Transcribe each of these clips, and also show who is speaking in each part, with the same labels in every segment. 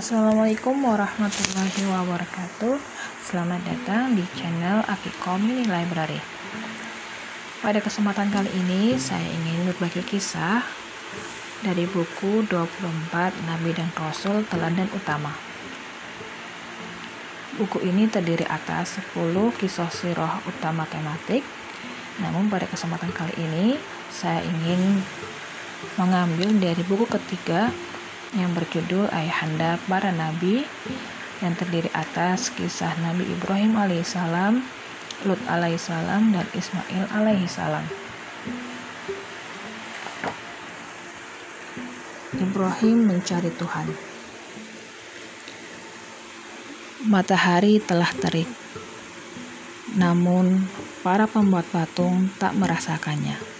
Speaker 1: Assalamualaikum warahmatullahi wabarakatuh. Selamat datang di channel Afikom Mini Library Pada kesempatan kali ini saya ingin berbagi kisah dari buku 24 Nabi dan Rasul Teladan Utama. Buku ini terdiri atas 10 kisah sirah utama tematik. Namun pada kesempatan kali ini saya ingin mengambil dari buku ketiga yang berjudul Ayahanda Para Nabi yang terdiri atas kisah Nabi Ibrahim alaihissalam, Lut alaihissalam, dan Ismail alaihissalam. Ibrahim mencari Tuhan. Matahari telah terik, namun para pembuat patung tak merasakannya.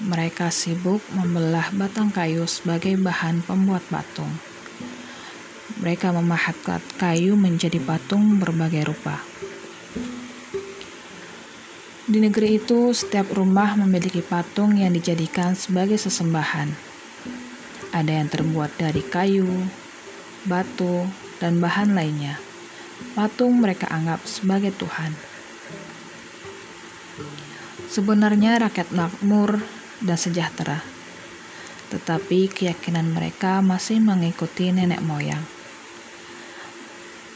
Speaker 1: Mereka sibuk membelah batang kayu sebagai bahan pembuat patung. Mereka memahat kayu menjadi patung berbagai rupa. Di negeri itu, setiap rumah memiliki patung yang dijadikan sebagai sesembahan. Ada yang terbuat dari kayu, batu, dan bahan lainnya. Patung mereka anggap sebagai Tuhan. Sebenarnya rakyat makmur dan sejahtera. Tetapi keyakinan mereka masih mengikuti nenek moyang.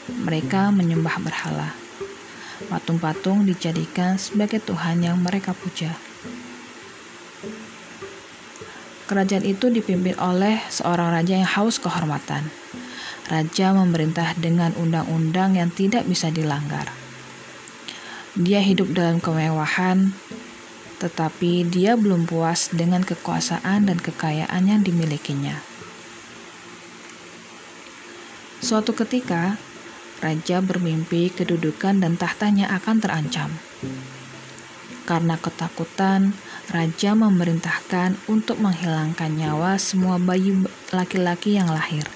Speaker 1: Mereka menyembah berhala. Patung-patung dijadikan sebagai Tuhan yang mereka puja. Kerajaan itu dipimpin oleh seorang raja yang haus kehormatan. Raja memerintah dengan undang-undang yang tidak bisa dilanggar. Dia hidup dalam kemewahan, tetapi dia belum puas dengan kekuasaan dan kekayaan yang dimilikinya. Suatu ketika, raja bermimpi kedudukan dan tahtanya akan terancam. Karena ketakutan, raja memerintahkan untuk menghilangkan nyawa semua bayi laki-laki yang lahir.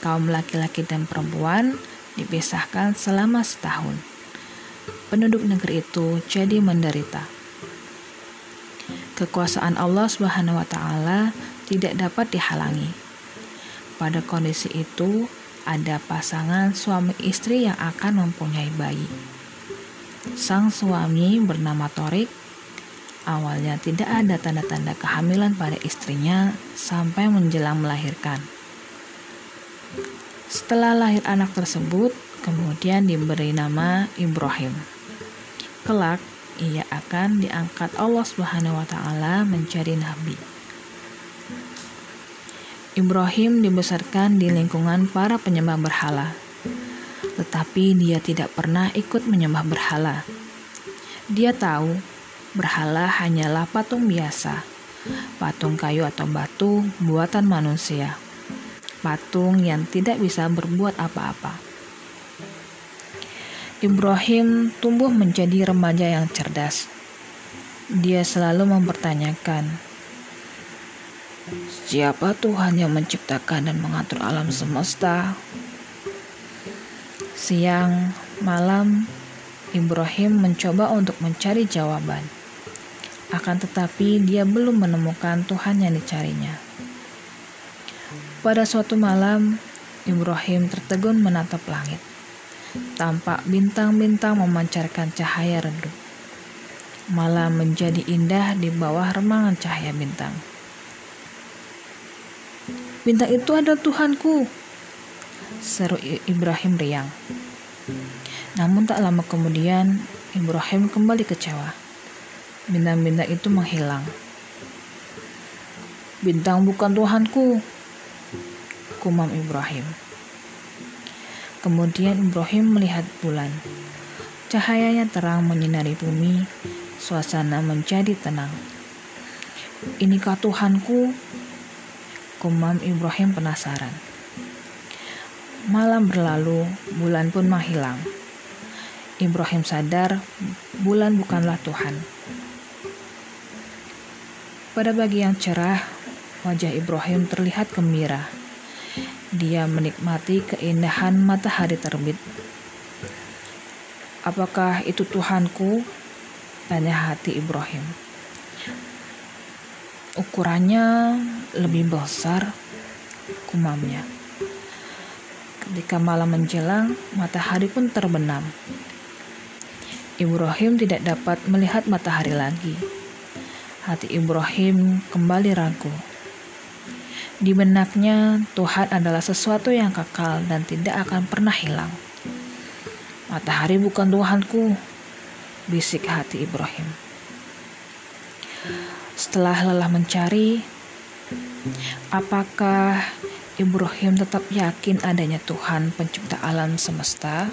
Speaker 1: Kaum laki-laki dan perempuan dipisahkan selama setahun. Penduduk negeri itu jadi menderita kekuasaan Allah Subhanahu wa taala tidak dapat dihalangi. Pada kondisi itu, ada pasangan suami istri yang akan mempunyai bayi. Sang suami bernama Torik. Awalnya tidak ada tanda-tanda kehamilan pada istrinya sampai menjelang melahirkan. Setelah lahir anak tersebut, kemudian diberi nama Ibrahim. Kelak, ia akan diangkat Allah Subhanahu wa taala menjadi nabi. Ibrahim dibesarkan di lingkungan para penyembah berhala. Tetapi dia tidak pernah ikut menyembah berhala. Dia tahu berhala hanyalah patung biasa, patung kayu atau batu buatan manusia, patung yang tidak bisa berbuat apa-apa. Ibrahim tumbuh menjadi remaja yang cerdas. Dia selalu mempertanyakan, "Siapa Tuhan yang menciptakan dan mengatur alam semesta?" Siang, malam, Ibrahim mencoba untuk mencari jawaban. Akan tetapi, dia belum menemukan Tuhan yang dicarinya. Pada suatu malam, Ibrahim tertegun menatap langit tampak bintang-bintang memancarkan cahaya redup. Malam menjadi indah di bawah remangan cahaya bintang. Bintang itu adalah Tuhanku, seru Ibrahim riang. Namun tak lama kemudian, Ibrahim kembali kecewa. Bintang-bintang itu menghilang. Bintang bukan Tuhanku, kumam Ibrahim. Kemudian Ibrahim melihat bulan. Cahayanya terang menyinari bumi, suasana menjadi tenang. Inikah Tuhanku? Kumam Ibrahim penasaran. Malam berlalu, bulan pun menghilang. Ibrahim sadar bulan bukanlah Tuhan. Pada bagian cerah, wajah Ibrahim terlihat gembira dia menikmati keindahan matahari terbit. Apakah itu Tuhanku? Tanya hati Ibrahim. Ukurannya lebih besar, kumamnya. Ketika malam menjelang, matahari pun terbenam. Ibrahim tidak dapat melihat matahari lagi. Hati Ibrahim kembali ragu. Di benaknya, Tuhan adalah sesuatu yang kekal dan tidak akan pernah hilang. Matahari bukan Tuhanku, bisik hati Ibrahim. Setelah lelah mencari, apakah Ibrahim tetap yakin adanya Tuhan pencipta alam semesta?